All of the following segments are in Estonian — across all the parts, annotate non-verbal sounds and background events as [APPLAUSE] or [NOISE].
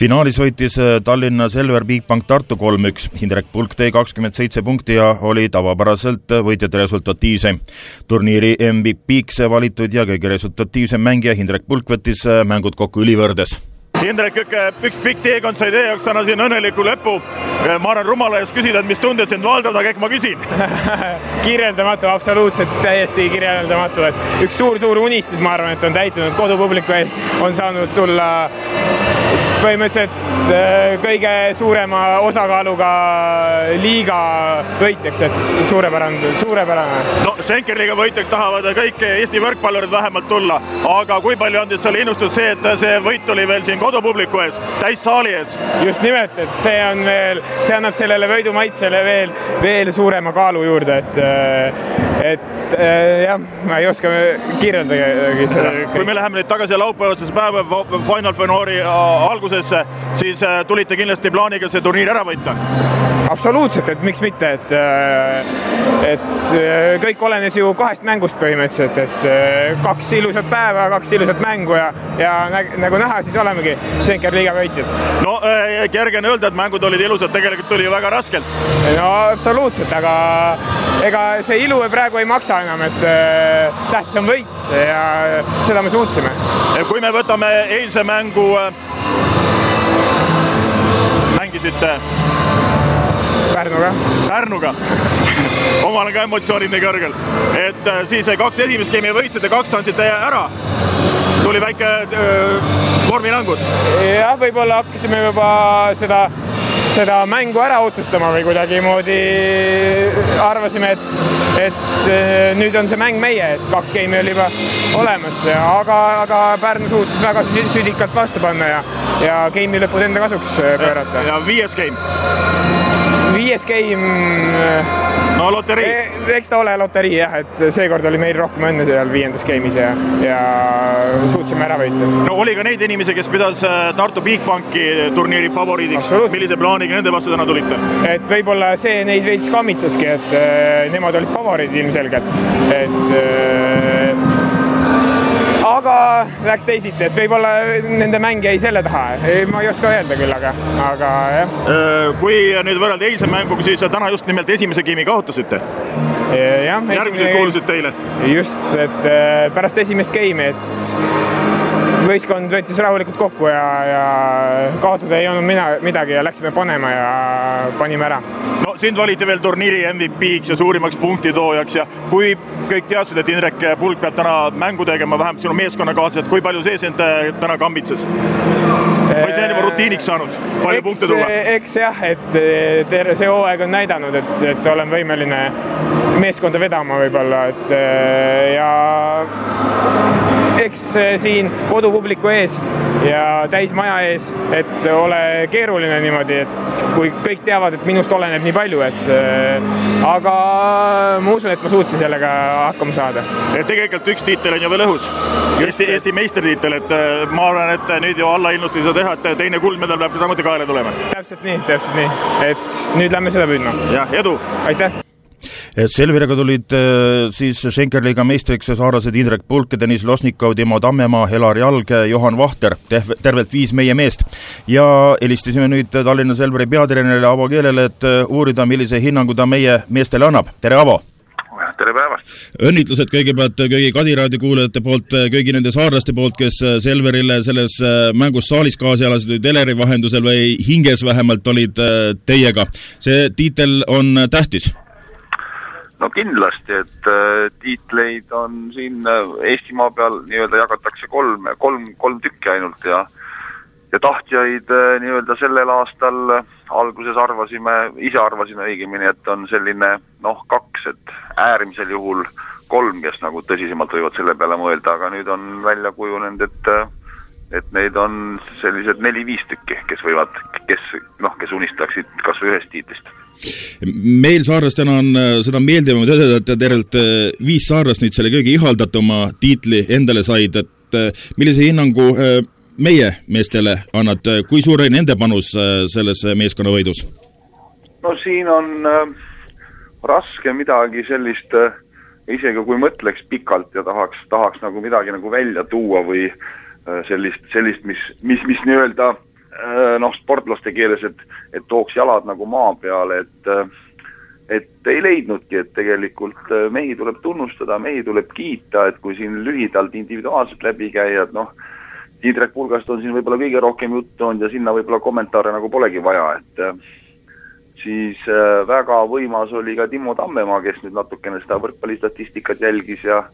finaalis võitis Tallinna Selver Bigbank Tartu kolm-üks, Indrek Pulk tõi kakskümmend seitse punkti ja oli tavapäraselt võitjate resultatiivsem. turniiri MVP-ks valitud ja kõige resultatiivsem mängija Indrek Pulk võttis mängud kokku ülivõrdes Indrek, üks pikk teekond sai teie jaoks täna siin õnneliku lõpu. ma arvan, rumala ees küsida, et mis tunded sind valdavad, aga ehk ma küsin [LAUGHS] kirjeldamatu, absoluutselt täiesti kirjeldamatu, et üks suur-suur unistus, ma arvan, et on täitunud kodupubliku ees, on saanud tulla põhimõtteliselt äh, kõige suurema osakaaluga liiga võitjaks, et suurepärane, suurepärane. no Schenkerliga võitjaks tahavad kõik Eesti võrkpallurid vähemalt tulla, aga kui palju andis sulle innustust see, et see võit oli veel siin kodupubliku ees, täissaali ees? just nimelt, et see on veel, see annab sellele võidu maitsele veel, veel suurema kaalu juurde, et et äh, jah, ma ei oska kirjeldadagi seda. kui me läheme nüüd tagasi laupäevasesse päeva Final Fouri algusesse, siis äh, tulite kindlasti plaaniga see turniir ära võita? absoluutselt, et miks mitte, et äh, et kõik olenes ju kahest mängust põhimõtteliselt, et kaks ilusat päeva, kaks ilusat mängu ja, ja nagu näha, siis olemegi Schenker liiga võitjad. no kerge on öelda, et mängud olid ilusad, tegelikult tuli ju väga raskelt. no absoluutselt, aga ega see ilu praegu ei maksa enam, et äh, tähtis on võit ja seda me suutsime. kui me võtame eilse mängu, äh, mängisite Pärnuga. Pärnuga [LAUGHS] omal on ka emotsioonid nii kõrgel, et äh, siis kaks esimest geimi võitsite, kaks andsite ära. tuli väike äh, vormilangus. jah, võib-olla hakkasime juba seda seda mängu ära otsustama või kuidagimoodi arvasime, et, et eh, nüüd on see mäng meie, et kaks geimi oli juba olemas, aga, aga Pärnu suutis väga südikalt vastu panna ja, ja geimi lõpud enda kasuks pöörata. ja viies geim? Viies game. no loterii. Eh, eks ta ole loterii jah, et seekord oli meil rohkem õnne seal viiendas game'is ja, ja suutsime ära võita. no oli ka neid inimesi, kes pidas äh, Tartu Bigbanki turniiri favoriidiks. millise plaaniga nende vastu täna tulite? et võib-olla see neid veits kammitsaski, et äh, nemad olid favoriidid ilmselgelt, et äh, aga läks teisiti, et võib-olla nende mäng jäi selle taha, ma ei oska öelda küll, aga, aga jah. Äh, kui nüüd võrrelda eilse mänguga, siis täna just nimelt esimese geimi kaotasite. jah. järgmised kuulusid teile. just, et äh, pärast esimest geimi, et võistkond võttis rahulikult kokku ja, ja kaotada ei olnud mina midagi ja läksime panema ja panime ära. no sind valiti veel turniiri MVP-ks ja suurimaks punktitoojaks ja kui kõik teadsid, et Indrek Pulk peab täna mängu tegema, vähemalt sinu meeskonnakaaslased, kui palju see sind äh, täna kambitses? või see on juba rutiiniks saanud, palju eks, punkte tuua? eks jah, et terve see hooaeg on näidanud, et, et olen võimeline meeskonda vedama võib-olla, et äh, ja eks äh, siin kodupubliku ees ja täismaja ees, et ole keeruline niimoodi, et kui kõik teavad, et minust oleneb nii palju, et äh, aga ma usun, et ma suutsin sellega hakkama saada. tegelikult üks tiitel on ju veel õhus, Eesti, Eesti meistritiitel, et äh, ma arvan, et nüüd ju allahindlust ei saa teha, et teine kuldmedal peab samuti kaela tulema. täpselt nii, täpselt nii, et nüüd lähme seda püüdma. jah, edu! aitäh! Et Selveriga tulid äh, siis Schenkerliga meistriks saarlased Indrek Pulk, Deniss Losnikov, Timo Tammemaa, Helar Jalg, Johan Vahter, tervelt viis meie meest. ja helistasime nüüd Tallinna Selveri peatreenerile Avo Keelele, et äh, uurida, millise hinnangu ta meie meestele annab. tere, Avo! tere päevast! õnnitlused kõigepealt kõigi Kadi raadio kuulajate poolt, kõigi nende saarlaste poolt, kes Selverile selles mängus saalis kaasa elasid või teleri vahendusel või hinges vähemalt olid äh, teiega. see tiitel on tähtis no kindlasti, et äh, tiitleid on siin äh, Eestimaa peal nii-öelda jagatakse kolm, kolm, kolm tükki ainult ja ja tahtjaid äh, nii-öelda sellel aastal alguses arvasime, ise arvasime õigemini, et on selline noh, kaks, et äärmisel juhul kolm, kes nagu tõsisemalt võivad selle peale mõelda, aga nüüd on välja kujunenud, et et neid on sellised neli-viis tükki, kes võivad, kes noh, kes unistaksid kas või ühest tiitlist meil saarlastena on äh, seda meeldivam tõdeda, et tervelt äh, viis saarlast nüüd selle kõige ihaldatuма tiitli endale said, et äh, millise hinnangu meie meestele annad, kui suur oli nende panus selles meeskonna võidus? no siin on äh, raske midagi sellist äh, isegi kui mõtleks pikalt ja tahaks, tahaks nagu midagi nagu välja tuua või äh, sellist, sellist, mis, mis, mis nii-öelda noh, sportlaste keeles, et, et tooks jalad nagu maa peale, et et ei leidnudki, et tegelikult mehi tuleb tunnustada, mehi tuleb kiita, et kui siin lühidalt individuaalselt läbi käia, et noh, Indrek Pulgast on siin võib-olla kõige rohkem juttu olnud ja sinna võib-olla kommentaare nagu polegi vaja, et siis äh, väga võimas oli ka Timo Tammemaa, kes nüüd natukene seda võrkpallistatistikat jälgis ja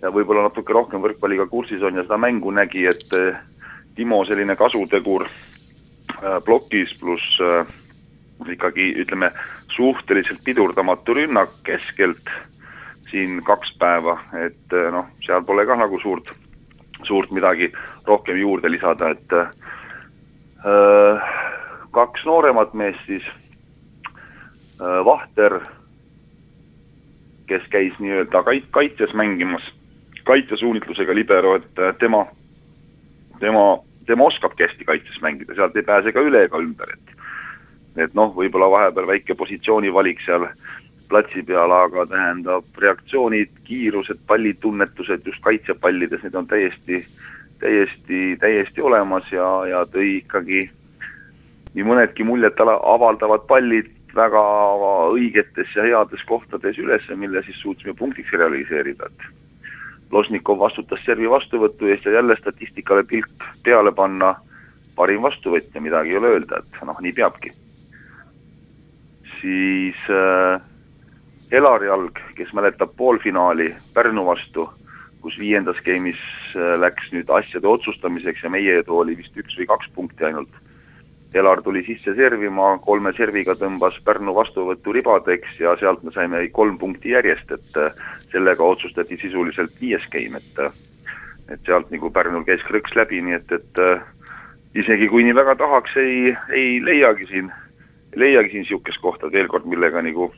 ja võib-olla natuke rohkem võrkpalliga kursis on ja seda mängu nägi, et äh, Timo selline kasutegur äh, plokis pluss ikkagi ütleme, suhteliselt pidurdamatu rünnak keskelt siin kaks päeva, et noh, seal pole ka nagu suurt, suurt midagi rohkem juurde lisada, et äh, kaks nooremat meest siis Äh, Vahter, kes käis nii-öelda kait-, kaitses mängimas, kaitsesuunitlusega libero, et äh, tema, tema, tema oskabki hästi kaitses mängida, sealt ei pääse ka üle ega ümber, et et noh, võib-olla vahepeal väike positsioonivalik seal platsi peal, aga tähendab, reaktsioonid, kiirused, pallitunnetused just kaitsepallides, need on täiesti, täiesti, täiesti olemas ja, ja tõi ikkagi nii mõnedki muljet avaldavad pallid väga õigetes ja heades kohtades üles, mille siis suutsime punktiks realiseerida, et Losnikov vastutas servi vastuvõtu eest ja jälle statistikale pilk peale panna, parim vastuvõtja, midagi ei ole öelda, et noh, nii peabki. siis äh, Elari Jalg, kes mäletab poolfinaali Pärnu vastu, kus viiendas game'is äh, läks nüüd asjade otsustamiseks ja meie edu oli vist üks või kaks punkti ainult Elar tuli sisse servima, kolme serviga tõmbas Pärnu vastuvõttu ribadeks ja sealt me saime kolm punkti järjest, et äh, sellega otsustati sisuliselt viies game, et äh, et sealt nagu Pärnul käis krõks läbi, nii et, et äh, isegi kui nii väga tahaks, ei, ei leiagi siin, ei leiagi siin niisugust kohta veel kord, millega nagu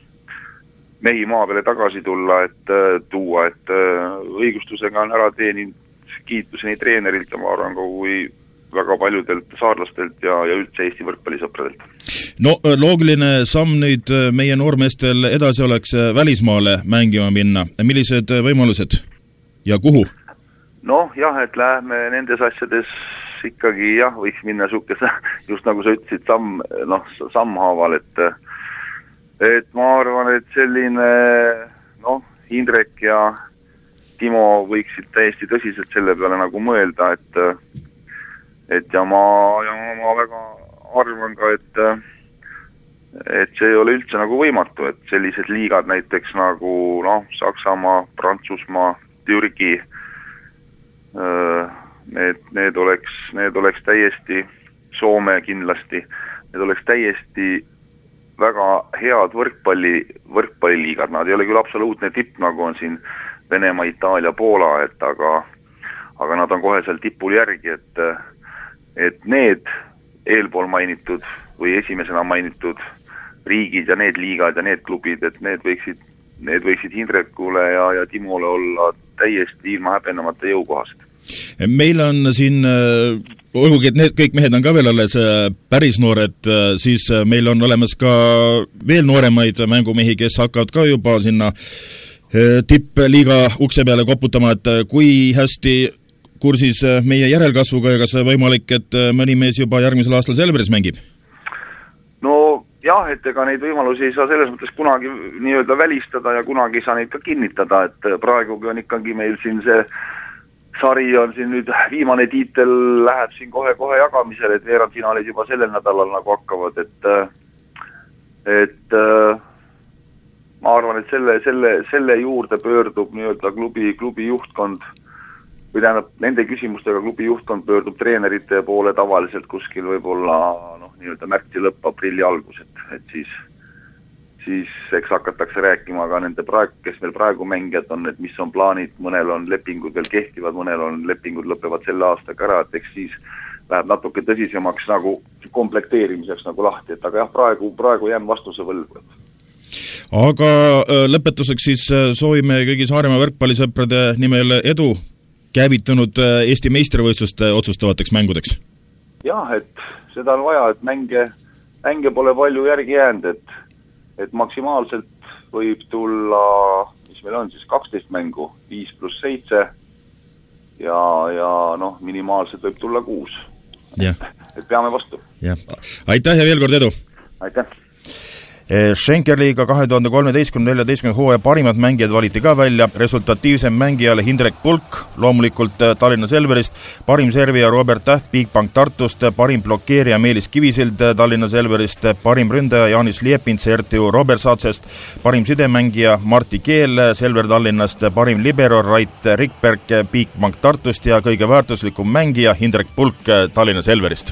mehi maa peale tagasi tulla, et tuua, et õigustusega on ära teeninud kiituse nii treenerilt ja ma arvan, kui väga paljudelt saarlastelt ja, ja üldse Eesti võrkpallisõpradelt. no loogiline samm nüüd meie noormeestel edasi oleks välismaale mängima minna, millised võimalused ja kuhu? noh jah, et lähme nendes asjades ikkagi jah, võiks minna niisuguse, [LAUGHS] just nagu sa ütlesid, samm, noh, sammhaaval, et et ma arvan, et selline noh, Indrek ja Timo võiksid täiesti tõsiselt selle peale nagu mõelda, et et ja ma, ja ma väga arvan ka, et et see ei ole üldse nagu võimatu, et sellised liigad näiteks nagu noh, Saksamaa, Prantsusmaa, Türgi, need, need oleks, need oleks täiesti, Soome kindlasti, need oleks täiesti väga head võrkpalli, võrkpalliliigad, nad ei ole küll absoluutne tipp, nagu on siin Venemaa, Itaalia, Poola, et aga aga nad on kohe seal tipul järgi, et et need eelpool mainitud või esimesena mainitud riigid ja need liigad ja need klubid, et need võiksid, need võiksid Indrekule ja, ja Timole olla täiesti ilma häbenemata jõukohased. meil on siin äh, olgugi, et need kõik mehed on ka veel alles äh, päris noored, äh, siis meil on olemas ka veel nooremaid mängumehi, kes hakkavad ka juba sinna tippliiga ukse peale koputama, et kui hästi kursis äh, meie järelkasvuga ja kas võimalik, et äh, mõni mees juba järgmisel aastal Selveris mängib? no jah, et ega neid võimalusi ei saa selles mõttes kunagi nii-öelda välistada ja kunagi ei saa neid ka kinnitada, et äh, praegugi on ikkagi meil siin see sari on siin nüüd, viimane tiitel läheb siin kohe-kohe jagamisele, et veerandfinaalid juba sellel nädalal nagu hakkavad, et et ma arvan, et selle, selle, selle juurde pöördub nii-öelda klubi, klubi juhtkond või tähendab, nende küsimustega klubi juhtkond pöördub treenerite poole tavaliselt kuskil võib-olla noh, nii-öelda märtsi lõpp, aprilli algus, et, et siis siis eks hakatakse rääkima ka nende praegu, kes meil praegu mängijad on, et mis on plaanid, mõnel on lepingud veel kehtivad, mõnel on lepingud lõpevad selle aastaga ära, et eks siis läheb natuke tõsisemaks nagu komplekteerimiseks nagu lahti, et aga jah, praegu, praegu jään vastuse võlgu, et. Aga äh, lõpetuseks siis äh, soovime kõigi Saaremaa võrkpallisõprade nimel edu käivitunud äh, Eesti meistrivõistluste otsustavateks mängudeks? jah, et seda on vaja, et mänge, mänge pole palju järgi jäänud, et et maksimaalselt võib tulla, mis meil on siis, kaksteist mängu, viis pluss seitse ja, ja noh, minimaalselt võib tulla kuus. et peame vastu. jah, aitäh ja veel kord edu! aitäh! Schenkerliiga kahe tuhande kolmeteistkümne, neljateistkümnenda hooaja parimad mängijad valiti ka välja, resultatiivsem mängijale Hindrek Pulk, loomulikult eh, Tallinna Selverist, parim servija Robert Täht Bigbank Tartust, parim blokeerija Meelis Kivisild eh, Tallinna Selverist, parim ründaja Jaanis Liepins RTU Robertsatsest, parim sidemängija Martti Keel Selver Tallinnast, parim libero Rait Rikberg Bigbank Tartust. Ja kõige väärtuslikum mängija Hindrek Pulk Tallinna Selverist